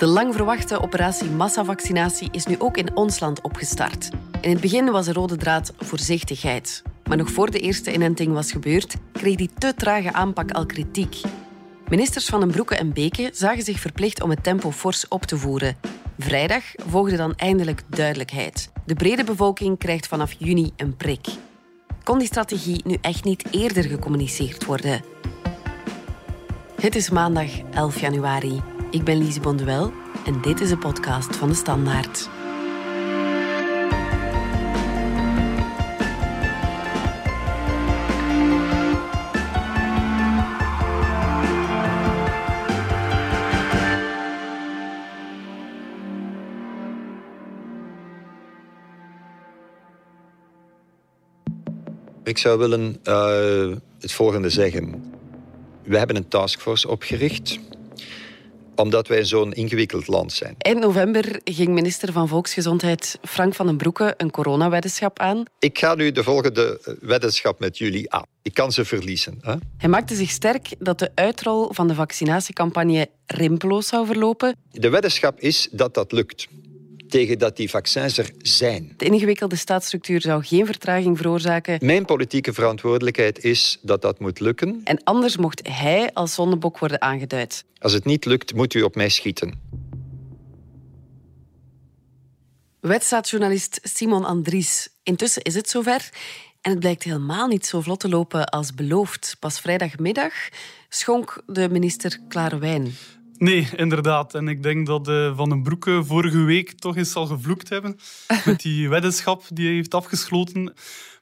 De lang verwachte operatie massavaccinatie is nu ook in ons land opgestart. In het begin was de rode draad voorzichtigheid. Maar nog voor de eerste inenting was gebeurd, kreeg die te trage aanpak al kritiek. Ministers van den Broeke en Beke zagen zich verplicht om het tempo fors op te voeren. Vrijdag volgde dan eindelijk duidelijkheid. De brede bevolking krijgt vanaf juni een prik. Kon die strategie nu echt niet eerder gecommuniceerd worden? Het is maandag 11 januari. Ik ben Lise Bonduel en dit is de podcast van de Standaard. Ik zou willen uh, het volgende zeggen. We hebben een taskforce opgericht omdat wij zo'n ingewikkeld land zijn. Eind november ging minister van Volksgezondheid Frank van den Broeke een coronaweddenschap aan. Ik ga nu de volgende weddenschap met jullie aan. Ik kan ze verliezen. Hè? Hij maakte zich sterk dat de uitrol van de vaccinatiecampagne rimpeloos zou verlopen. De weddenschap is dat dat lukt tegen dat die vaccins er zijn. De ingewikkelde staatsstructuur zou geen vertraging veroorzaken. Mijn politieke verantwoordelijkheid is dat dat moet lukken. En anders mocht hij als zondebok worden aangeduid. Als het niet lukt, moet u op mij schieten. Wedstrijdjournalist Simon Andries. Intussen is het zover. En het blijkt helemaal niet zo vlot te lopen als beloofd. Pas vrijdagmiddag schonk de minister klare wijn. Nee, inderdaad. En ik denk dat uh, Van den Broeke vorige week toch eens zal gevloekt hebben met die weddenschap die hij heeft afgesloten.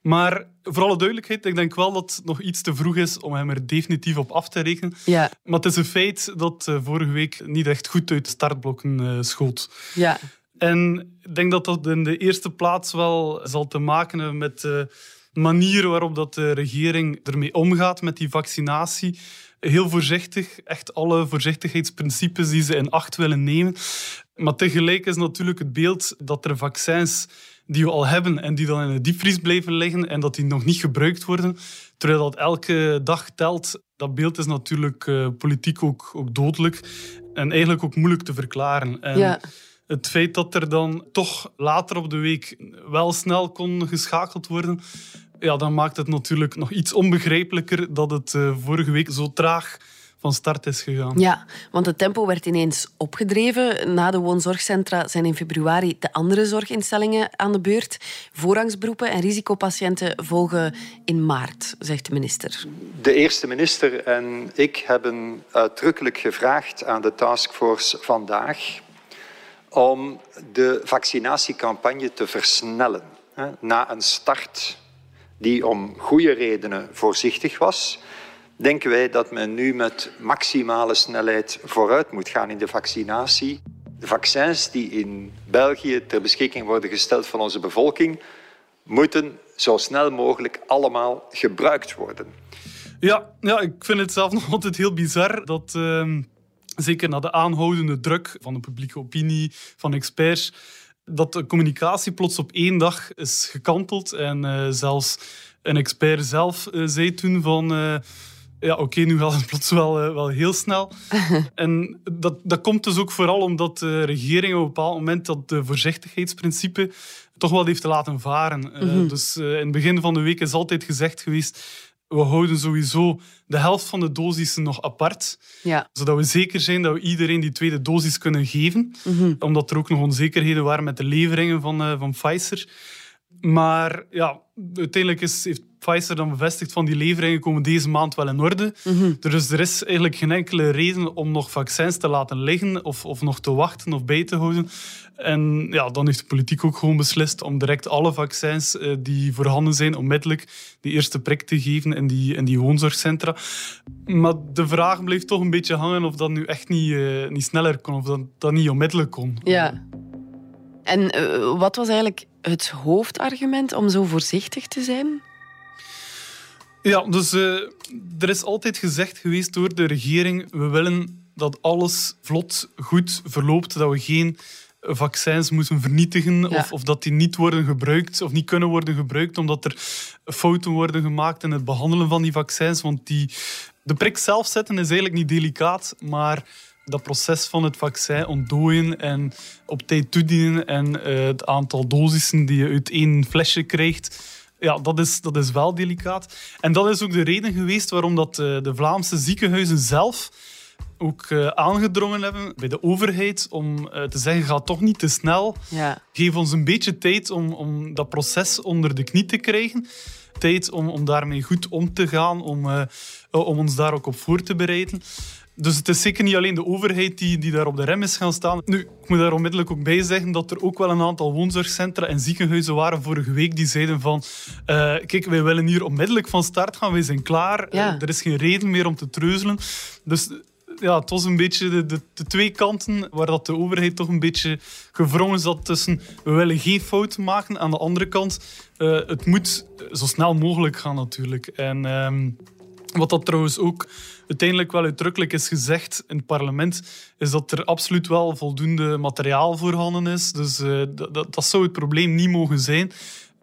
Maar voor alle duidelijkheid, ik denk wel dat het nog iets te vroeg is om hem er definitief op af te rekenen. Ja. Maar het is een feit dat uh, vorige week niet echt goed uit de startblokken uh, schoot. Ja. En ik denk dat dat in de eerste plaats wel zal te maken hebben met de manier waarop dat de regering ermee omgaat met die vaccinatie heel voorzichtig, echt alle voorzichtigheidsprincipes die ze in acht willen nemen. Maar tegelijk is natuurlijk het beeld dat er vaccins die we al hebben en die dan in de diepvries blijven liggen en dat die nog niet gebruikt worden, terwijl dat elke dag telt, dat beeld is natuurlijk uh, politiek ook, ook dodelijk en eigenlijk ook moeilijk te verklaren. En ja. Het feit dat er dan toch later op de week wel snel kon geschakeld worden, ja, dan maakt het natuurlijk nog iets onbegrijpelijker dat het uh, vorige week zo traag van start is gegaan. Ja, want het tempo werd ineens opgedreven. Na de woonzorgcentra zijn in februari de andere zorginstellingen aan de beurt. Voorrangsberoepen en risicopatiënten volgen in maart, zegt de minister. De eerste minister en ik hebben uitdrukkelijk gevraagd aan de taskforce vandaag om de vaccinatiecampagne te versnellen. Na een start die om goede redenen voorzichtig was, denken wij dat men nu met maximale snelheid vooruit moet gaan in de vaccinatie. De vaccins die in België ter beschikking worden gesteld van onze bevolking, moeten zo snel mogelijk allemaal gebruikt worden. Ja, ja ik vind het zelf nog altijd heel bizar dat. Uh, zeker na de aanhoudende druk van de publieke opinie, van experts, dat de communicatie plots op één dag is gekanteld. En uh, zelfs een expert zelf uh, zei toen van... Uh, ja, oké, okay, nu gaat het plots wel, wel heel snel. en dat, dat komt dus ook vooral omdat de regering op een bepaald moment dat de voorzichtigheidsprincipe toch wel heeft te laten varen. Mm -hmm. Dus in het begin van de week is altijd gezegd geweest we houden sowieso de helft van de dosissen nog apart. Ja. Zodat we zeker zijn dat we iedereen die tweede dosis kunnen geven. Mm -hmm. Omdat er ook nog onzekerheden waren met de leveringen van, uh, van Pfizer. Maar ja, uiteindelijk is, heeft Pfizer dan bevestigd van die leveringen komen deze maand wel in orde. Mm -hmm. Dus er is eigenlijk geen enkele reden om nog vaccins te laten liggen of, of nog te wachten of bij te houden. En ja, dan heeft de politiek ook gewoon beslist om direct alle vaccins uh, die voorhanden zijn onmiddellijk die eerste prik te geven in die, in die woonzorgcentra. Maar de vraag bleef toch een beetje hangen of dat nu echt niet, uh, niet sneller kon of dat, dat niet onmiddellijk kon. Ja. En uh, wat was eigenlijk het hoofdargument om zo voorzichtig te zijn? Ja, dus uh, er is altijd gezegd geweest door de regering: we willen dat alles vlot, goed verloopt, dat we geen vaccins moeten vernietigen Ja. of, of dat die niet worden gebruikt of niet kunnen worden gebruikt omdat er fouten worden gemaakt in het behandelen van die vaccins. Want die, de prik zelf zetten is eigenlijk niet delicaat, maar dat proces van het vaccin ontdooien en op tijd toedienen en uh, het aantal dosissen die je uit één flesje krijgt, ja, dat is, dat is wel delicaat. En dat is ook de reden geweest waarom dat, uh, de Vlaamse ziekenhuizen zelf ook uh, aangedrongen hebben bij de overheid om uh, te zeggen, ga toch niet te snel. Ja. Geef ons een beetje tijd om, om dat proces onder de knie te krijgen. Tijd om, om daarmee goed om te gaan, om, uh, om ons daar ook op voor te bereiden. Dus het is zeker niet alleen de overheid die, die daar op de rem is gaan staan. Nu, ik moet daar onmiddellijk ook bij zeggen dat er ook wel een aantal woonzorgcentra en ziekenhuizen waren vorige week die zeiden van uh, kijk, wij willen hier onmiddellijk van start gaan, wij zijn klaar. Ja. Uh, er is geen reden meer om te treuzelen. Dus ja, het was een beetje de, de, de, twee kanten waar dat de overheid toch een beetje gevrongen zat tussen we willen geen fouten maken. Aan de andere kant, uh, het moet zo snel mogelijk gaan natuurlijk. En um, wat dat trouwens ook uiteindelijk wel uitdrukkelijk is gezegd in het parlement, is dat er absoluut wel voldoende materiaal voorhanden is. Dus uh, dat, dat zou het probleem niet mogen zijn.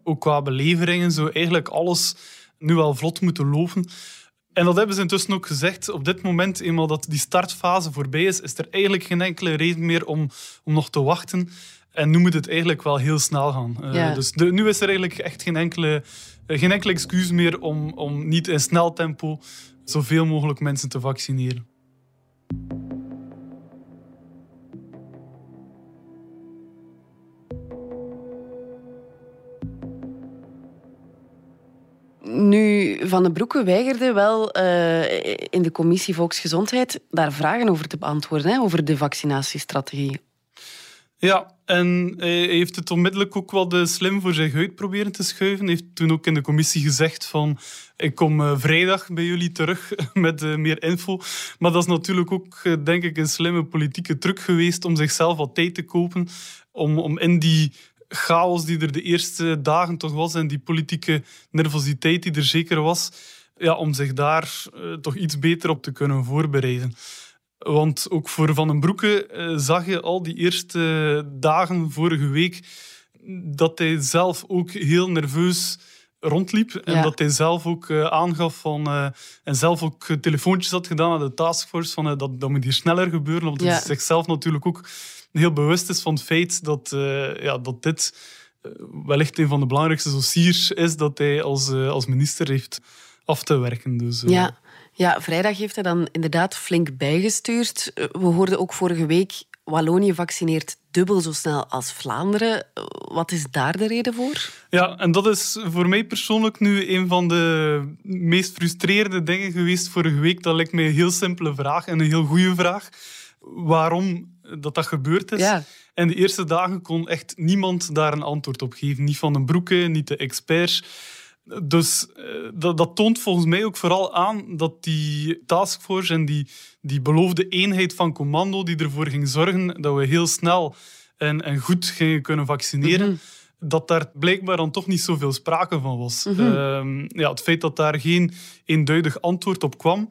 Ook qua beleveringen zou eigenlijk alles nu wel vlot moeten lopen. En dat hebben ze intussen ook gezegd. Op dit moment, eenmaal dat die startfase voorbij is, is er eigenlijk geen enkele reden meer om, om nog te wachten. En nu moet het eigenlijk wel heel snel gaan. Uh, Ja. Dus de, nu is er eigenlijk echt geen enkele, uh, geen enkele excuus meer om, om niet in snel tempo zoveel mogelijk mensen te vaccineren. Van den Broeke weigerde wel uh, in de commissie Volksgezondheid daar vragen over te beantwoorden, hè, over de vaccinatiestrategie. Ja, en hij heeft het onmiddellijk ook wel de slim voor zich uit proberen te schuiven. Hij heeft toen ook in de commissie gezegd van ik kom uh, vrijdag bij jullie terug met uh, meer info. Maar dat is natuurlijk ook, denk ik, een slimme politieke truc geweest om zichzelf wat tijd te kopen. Om, om in die chaos die er de eerste dagen toch was en die politieke nervositeit die er zeker was, ja, om zich daar toch iets beter op te kunnen voorbereiden. Want ook voor Van den Broeke uh, zag je al die eerste dagen vorige week dat hij zelf ook heel nerveus rondliep. En dat hij zelf ook uh, aangaf van... Uh, en zelf ook telefoontjes had gedaan aan de taskforce van dat, dat moet hier sneller gebeuren. Omdat Ja. hij zichzelf natuurlijk ook heel bewust is van het feit dat, ja, dat dit wellicht een van de belangrijkste dossiers is dat hij als, als minister heeft af te werken. Dus, Ja. Ja, vrijdag heeft hij dan inderdaad flink bijgestuurd. We hoorden ook vorige week, Wallonië vaccineert dubbel zo snel als Vlaanderen. Wat is daar de reden voor? Ja, en dat is voor mij persoonlijk nu een van de meest frustrerende dingen geweest vorige week. Dat lijkt mij een heel simpele vraag en een heel goede vraag. Waarom dat dat gebeurd is. Ja. En de eerste dagen kon echt niemand daar een antwoord op geven. Niet van den Broeke, niet de experts. Dus uh, dat, dat, toont volgens mij ook vooral aan dat die taskforce en die, die beloofde eenheid van commando die ervoor ging zorgen dat we heel snel en, en goed gingen kunnen vaccineren, mm -hmm. dat daar blijkbaar dan toch niet zoveel sprake van was. Mm -hmm. uh, ja, het feit dat daar geen eenduidig antwoord op kwam,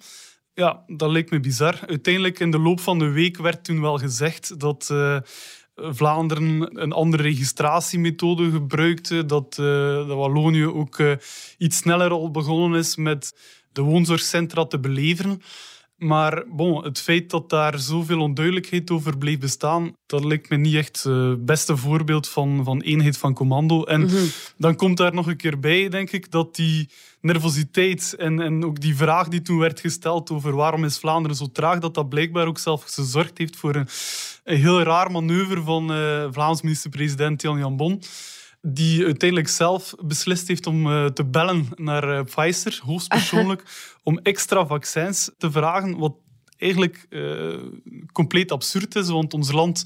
ja, dat leek me bizar. Uiteindelijk in de loop van de week werd toen wel gezegd dat... Uh, Vlaanderen een andere registratiemethode gebruikte, dat, uh, dat Wallonië ook uh, iets sneller al begonnen is met de woonzorgcentra te beleveren. Maar bon, het feit dat daar zoveel onduidelijkheid over bleef bestaan, dat lijkt me niet echt het uh, beste voorbeeld van, van eenheid van commando. En mm -hmm. dan komt daar nog een keer bij, denk ik, dat die nervositeit en, en ook die vraag die toen werd gesteld over waarom is Vlaanderen zo traag, dat dat blijkbaar ook zelf gezorgd heeft voor een, een heel raar manoeuvre van uh, Vlaams minister-president Jan Jan Bon die uiteindelijk zelf beslist heeft om uh, te bellen naar uh, Pfizer, hoogstpersoonlijk, om extra vaccins te vragen, wat eigenlijk uh, compleet absurd is, want ons land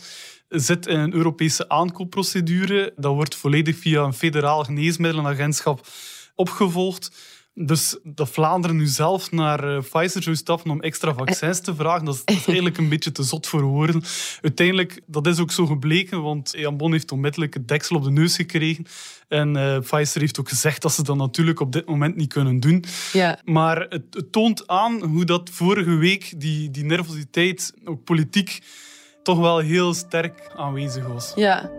zit in een Europese aankoopprocedure. Dat wordt volledig via een federaal geneesmiddelenagentschap opgevolgd. Dus dat Vlaanderen nu zelf naar uh, Pfizer zou stappen om extra vaccins te vragen, dat is, dat is, eigenlijk een beetje te zot voor woorden. Uiteindelijk, dat is ook zo gebleken, want Jan Bon heeft onmiddellijk het deksel op de neus gekregen. En uh, Pfizer heeft ook gezegd dat ze dat natuurlijk op dit moment niet kunnen doen. Ja. Maar het, het toont aan hoe dat vorige week die, die nervositeit, ook politiek, toch wel heel sterk aanwezig was. Ja.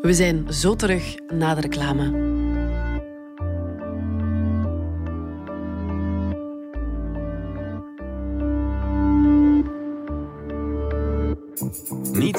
We zijn zo terug na de reclame.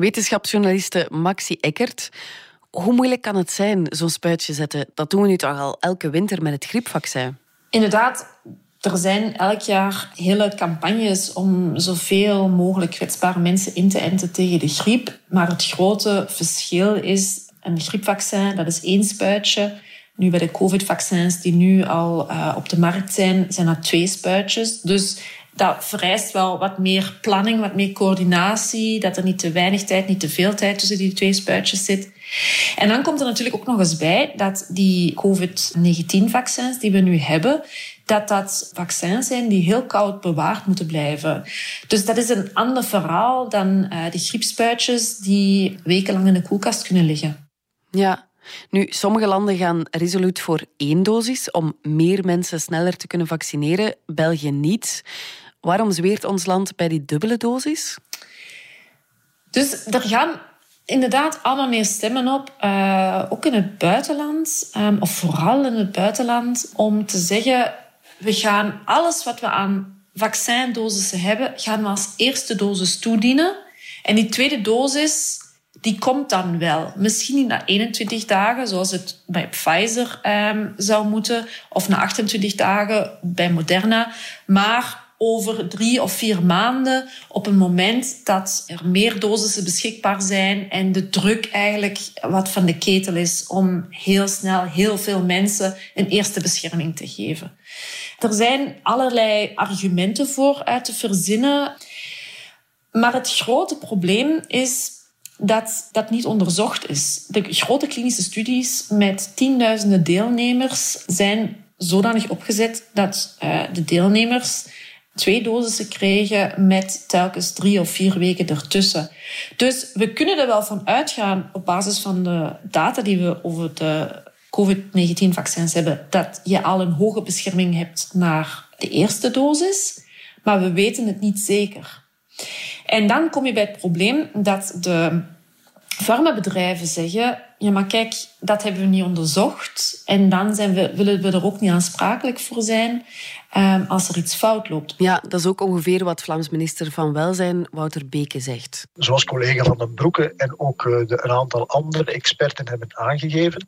Wetenschapsjournaliste Maxi Eckert. Hoe moeilijk kan het zijn, zo'n spuitje zetten? Dat doen we nu toch al elke winter met het griepvaccin. Inderdaad, er zijn elk jaar hele campagnes om zoveel mogelijk kwetsbare mensen in te enten tegen de griep. Maar het grote verschil is, een griepvaccin, dat is één spuitje. Nu bij de covid-vaccins die nu al uh, op de markt zijn, zijn dat twee spuitjes. Dus dat vereist wel wat meer planning, wat meer coördinatie. Dat er niet te weinig tijd, niet te veel tijd tussen die twee spuitjes zit. En dan komt er natuurlijk ook nog eens bij dat die COVID-19-vaccins die we nu hebben, dat dat vaccins zijn die heel koud bewaard moeten blijven. Dus dat is een ander verhaal dan uh, de griepspuitjes die wekenlang in de koelkast kunnen liggen. Ja, nu, sommige landen gaan resoluut voor één dosis om meer mensen sneller te kunnen vaccineren. België niet. Waarom zweert ons land bij die dubbele dosis? Dus er gaan inderdaad allemaal meer stemmen op, uh, ook in het buitenland, um, of vooral in het buitenland, om te zeggen: we gaan alles wat we aan vaccindosissen hebben, gaan we als eerste dosis toedienen. En die tweede dosis, die komt dan wel. Misschien niet na 21 dagen, zoals het bij Pfizer um, zou moeten, of na 28 dagen bij Moderna. Maar over drie of vier maanden op een moment dat er meer dosissen beschikbaar zijn en de druk eigenlijk wat van de ketel is om heel snel heel veel mensen een eerste bescherming te geven. Er zijn allerlei argumenten voor uit te verzinnen. Maar het grote probleem is dat dat niet onderzocht is. De grote klinische studies met tienduizenden deelnemers zijn zodanig opgezet dat uh, de deelnemers twee dosissen kregen met telkens drie of vier weken ertussen. Dus we kunnen er wel van uitgaan op basis van de data die we over de COVID-19-vaccins hebben, dat je al een hoge bescherming hebt naar de eerste dosis, maar we weten het niet zeker. En dan kom je bij het probleem dat de farmabedrijven zeggen, ja maar kijk, dat hebben we niet onderzocht en dan zijn we, willen we er ook niet aansprakelijk voor zijn um, als er iets fout loopt. Ja, dat is ook ongeveer wat Vlaams minister van Welzijn Wouter Beke zegt. Zoals collega Van den Broeke en ook eh, de, een aantal andere experten hebben aangegeven,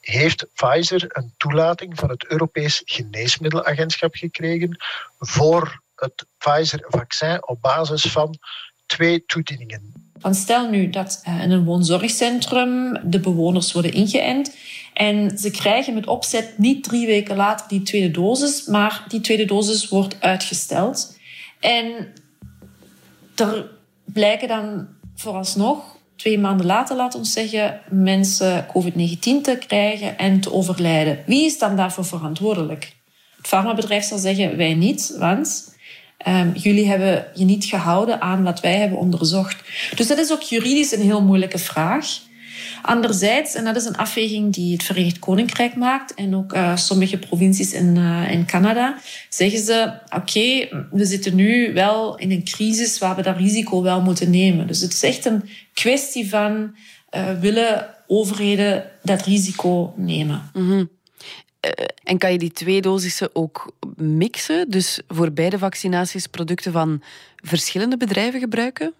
heeft Pfizer een toelating van het Europees Geneesmiddelagentschap gekregen voor het Pfizer-vaccin op basis van twee toedieningen. Stel nu dat eh, in een woonzorgcentrum de bewoners worden ingeënt en ze krijgen met opzet niet drie weken later die tweede dosis, maar die tweede dosis wordt uitgesteld. En er blijken dan vooralsnog twee maanden later, laat ons zeggen, mensen COVID-19 te krijgen en te overlijden. Wie is dan daarvoor verantwoordelijk? Het farmabedrijf zal zeggen, wij niet, want um, jullie hebben je niet gehouden aan wat wij hebben onderzocht. Dus dat is ook juridisch een heel moeilijke vraag. Anderzijds, en dat is een afweging die het Verenigd Koninkrijk maakt en ook uh, sommige provincies in, uh, in Canada, zeggen ze: oké, we zitten nu wel in een crisis waar we dat risico wel moeten nemen. Dus het is echt een kwestie van uh, willen overheden dat risico nemen. -hmm. En kan je die twee dosissen ook mixen? Dus voor beide vaccinaties producten van verschillende bedrijven gebruiken?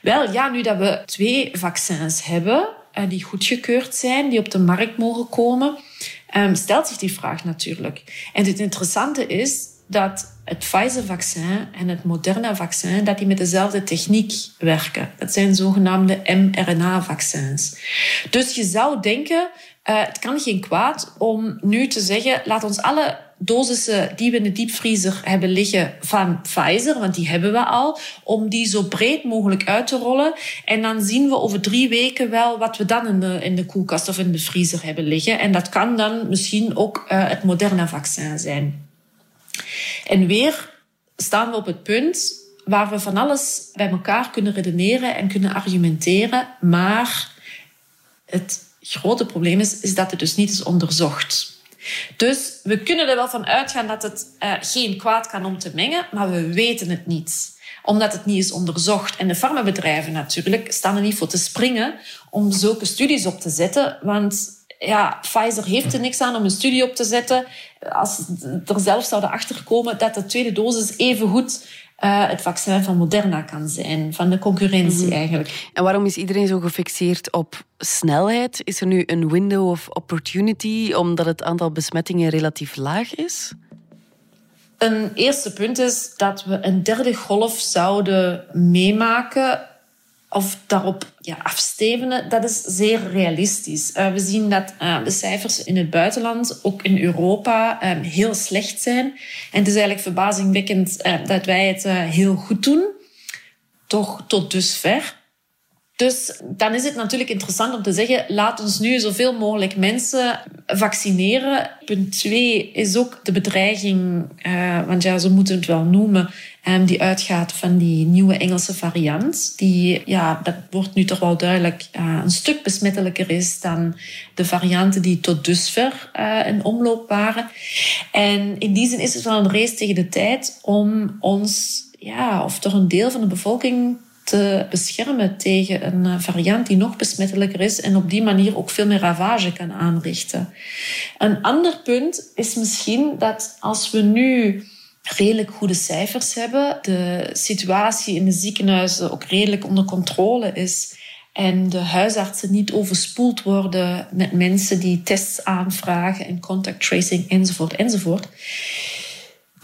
Wel, ja, nu dat we twee vaccins hebben uh, die goedgekeurd zijn, die op de markt mogen komen, um, stelt zich die vraag natuurlijk. En het interessante is dat het Pfizer-vaccin en het Moderna-vaccin, dat die met dezelfde techniek werken. Dat zijn zogenaamde mRNA-vaccins. Dus je zou denken, uh, het kan geen kwaad om nu te zeggen, laat ons alle dosissen die we in de diepvriezer hebben liggen van Pfizer, want die hebben we al, om die zo breed mogelijk uit te rollen. En dan zien we over drie weken wel wat we dan in de, in de koelkast of in de vriezer hebben liggen. En dat kan dan misschien ook uh, het Moderna-vaccin zijn. En weer staan we op het punt waar we van alles bij elkaar kunnen redeneren en kunnen argumenteren. Maar het grote probleem is, is dat het dus niet is onderzocht. Dus we kunnen er wel van uitgaan dat het uh, geen kwaad kan om te mengen, maar we weten het niet omdat het niet is onderzocht. En de farmabedrijven natuurlijk staan er niet voor te springen om zulke studies op te zetten. Want ja, Pfizer heeft er niks aan om een studie op te zetten. Als er zelf zouden achterkomen dat de tweede dosis even goed uh, het vaccin van Moderna kan zijn, van de concurrentie mhm. eigenlijk. En waarom is iedereen zo gefixeerd op snelheid? Is er nu een window of opportunity omdat het aantal besmettingen relatief laag is? Een eerste punt is dat we een derde golf zouden meemaken of daarop ja, afstevenen, dat is zeer realistisch. Uh, we zien dat uh, de cijfers in het buitenland, ook in Europa, um, heel slecht zijn. En het is eigenlijk verbazingwekkend uh, dat wij het heel goed doen. Toch tot dusver. Dus dan is het natuurlijk interessant om te zeggen, laat ons nu zoveel mogelijk mensen vaccineren. Punt twee is ook de bedreiging, uh, want ja, zo moeten het wel noemen, um, die uitgaat van die nieuwe Engelse variant. Die, ja, dat wordt nu toch wel duidelijk uh, een stuk besmettelijker is dan de varianten die tot dusver uh, in omloop waren. En in die zin is het wel een race tegen de tijd om ons, ja, of toch een deel van de bevolking te beschermen tegen een eh, variant die nog besmettelijker is en op die manier ook veel meer ravage kan aanrichten. Een ander punt is misschien dat als we nu redelijk goede cijfers hebben, de situatie in de ziekenhuizen ook redelijk onder controle is en de huisartsen niet overspoeld worden met mensen die tests aanvragen en contact tracing enzovoort enzovoort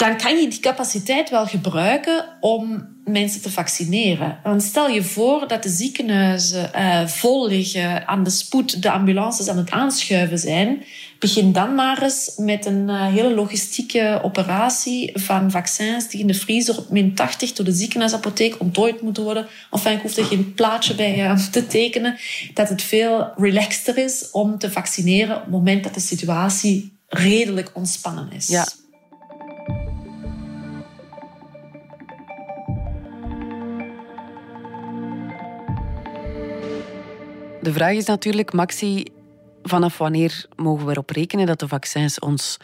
dan kan je die capaciteit wel gebruiken om mensen te vaccineren. Want stel je voor dat de ziekenhuizen uh, vol liggen, aan de spoed de ambulances aan het aanschuiven zijn. Begin dan maar eens met een uh, hele logistieke operatie van vaccins die in de vriezer op min 80 door de ziekenhuisapotheek ontdooid moeten worden. Enfin, ik hoef er geen plaatje bij uh, te tekenen. Dat het veel relaxter is om te vaccineren op het moment dat de situatie redelijk ontspannen is. Ja. De vraag is natuurlijk, Maxi, vanaf wanneer mogen we erop rekenen dat de vaccins ons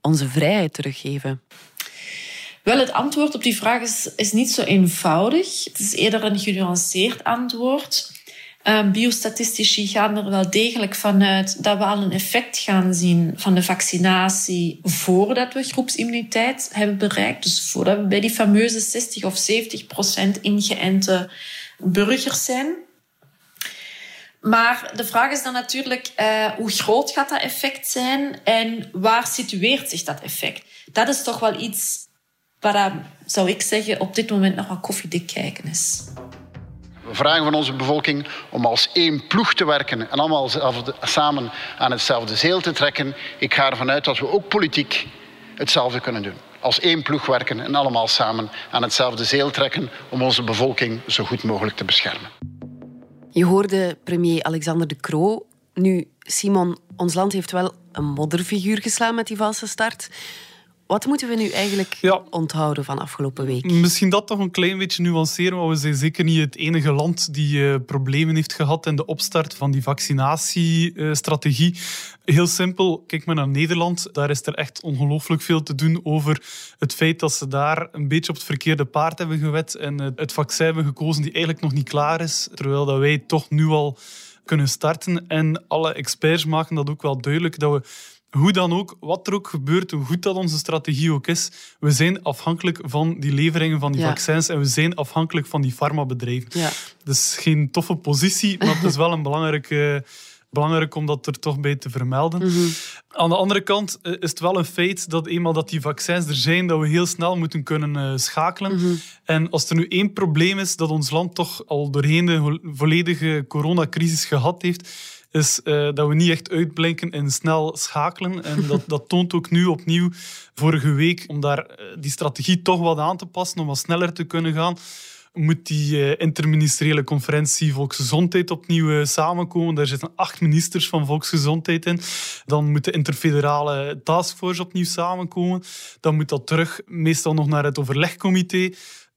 onze vrijheid teruggeven? Wel, het antwoord op die vraag is, is niet zo eenvoudig. Het is eerder een genuanceerd antwoord. Um, biostatistici gaan er wel degelijk vanuit dat we al een effect gaan zien van de vaccinatie voordat we groepsimmuniteit hebben bereikt. Dus voordat we bij die fameuze 60 of 70 procent ingeënte burgers zijn. Maar de vraag is dan natuurlijk, uh, hoe groot gaat dat effect zijn en waar situeert zich dat effect? Dat is toch wel iets waar, zou ik zeggen, op dit moment nog wat koffiedik kijken is. We vragen van onze bevolking om als één ploeg te werken en allemaal samen aan hetzelfde zeel te trekken. Ik ga ervan uit dat we ook politiek hetzelfde kunnen doen. Als één ploeg werken en allemaal samen aan hetzelfde zeel trekken om onze bevolking zo goed mogelijk te beschermen. Je hoorde premier Alexander De Croo. Nu, Simon, ons land heeft wel een modderfiguur geslaan met die valse start. Wat moeten we nu eigenlijk onthouden van afgelopen week? Misschien dat toch een klein beetje nuanceren, want we zijn zeker niet het enige land die uh, problemen heeft gehad in de opstart van die vaccinatiestrategie. Heel simpel, kijk maar naar Nederland. Daar is er echt ongelooflijk veel te doen over het feit dat ze daar een beetje op het verkeerde paard hebben gewet en het vaccin hebben gekozen die eigenlijk nog niet klaar is, terwijl dat wij toch nu al kunnen starten. En alle experts maken dat ook wel duidelijk dat we hoe dan ook, wat er ook gebeurt, hoe goed dat onze strategie ook is, we zijn afhankelijk van die leveringen van die vaccins en we zijn afhankelijk van die farmabedrijven. Ja. Dus geen toffe positie, maar het is wel een belangrijke belangrijk om dat er toch bij te vermelden. Mhm. Aan de andere kant eh, is het wel een feit dat eenmaal dat die vaccins er zijn, dat we heel snel moeten kunnen uh, schakelen. Mhm. En als er nu één probleem is dat ons land toch al doorheen de volledige coronacrisis gehad heeft, is uh, dat we niet echt uitblinken in snel schakelen. En dat, dat toont ook nu opnieuw vorige week om daar die strategie toch wat aan te passen, om wat sneller te kunnen gaan moet die eh, interministeriële conferentie Volksgezondheid opnieuw samenkomen. Daar zitten acht ministers van Volksgezondheid in. Dan moet de interfederale taskforce opnieuw samenkomen. Dan moet dat terug, meestal nog naar het overlegcomité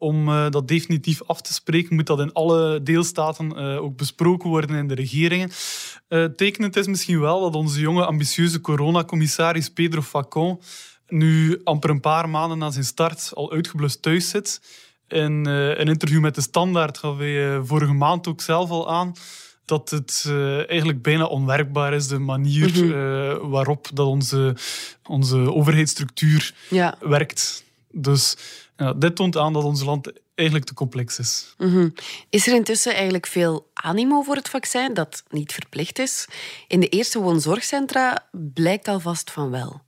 om dat definitief af te spreken, moet dat in alle deelstaten ook besproken worden in de regeringen. Uh, tekenend is misschien wel dat onze jonge, ambitieuze coronacommissaris Pedro Facon nu amper een paar maanden na zijn start al uitgeblust thuis zit. In een interview met De Standaard gaf hij vorige maand ook zelf al aan dat het uh, eigenlijk bijna onwerkbaar is, de manier mm -hmm. waarop dat onze, onze overheidsstructuur ja. werkt. Dus ja, dit toont aan dat ons land eigenlijk te complex is. -hmm. Is er intussen eigenlijk veel animo voor het vaccin, dat niet verplicht is? In de eerste woonzorgcentra blijkt alvast van wel.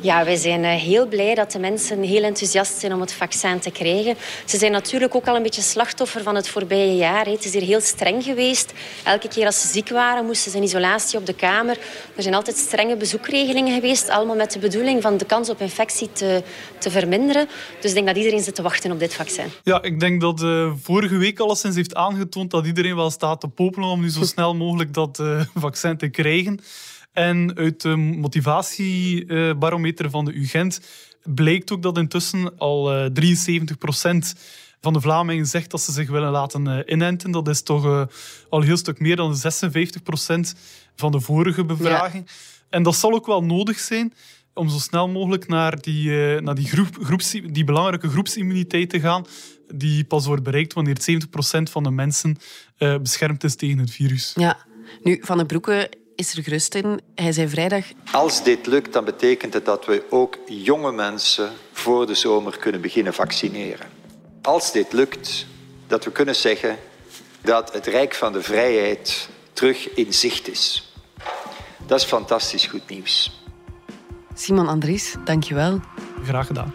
Ja, wij zijn eh, heel blij dat de mensen heel enthousiast zijn om het vaccin te krijgen. Ze zijn natuurlijk ook al een beetje slachtoffer van het voorbije jaar. Het is hier heel streng geweest. Elke keer als ze ziek waren, moesten ze in isolatie op de kamer. Er zijn altijd strenge bezoekregelingen geweest, allemaal met de bedoeling van de kans op infectie te, te verminderen. Dus ik denk dat iedereen zit te wachten op dit vaccin. Ja, ik denk dat uh, vorige week alleszins heeft aangetoond dat iedereen wel staat te popelen om nu zo snel mogelijk dat uh, vaccin te krijgen. En uit de motivatiebarometer van de UGent blijkt ook dat intussen al uh, eh, 73% van de Vlamingen zegt dat ze zich willen laten inenten. Dat is toch al een heel stuk meer dan de 56% van de vorige bevraging. En dat zal ook wel nodig zijn om zo snel mogelijk naar die, naar die, groep, groeps, die belangrijke groepsimmuniteit te gaan die pas wordt bereikt wanneer 70% van de mensen uh, beschermd is tegen het virus. Ja, nu, Van den Broeke is er gerust in. Hij zei vrijdag... Als dit lukt, dan betekent het dat we ook jonge mensen voor de zomer kunnen beginnen vaccineren. Als dit lukt, dat we kunnen zeggen dat het Rijk van de Vrijheid terug in zicht is. Dat is fantastisch goed nieuws. Simon Andries, dankjewel. Graag gedaan.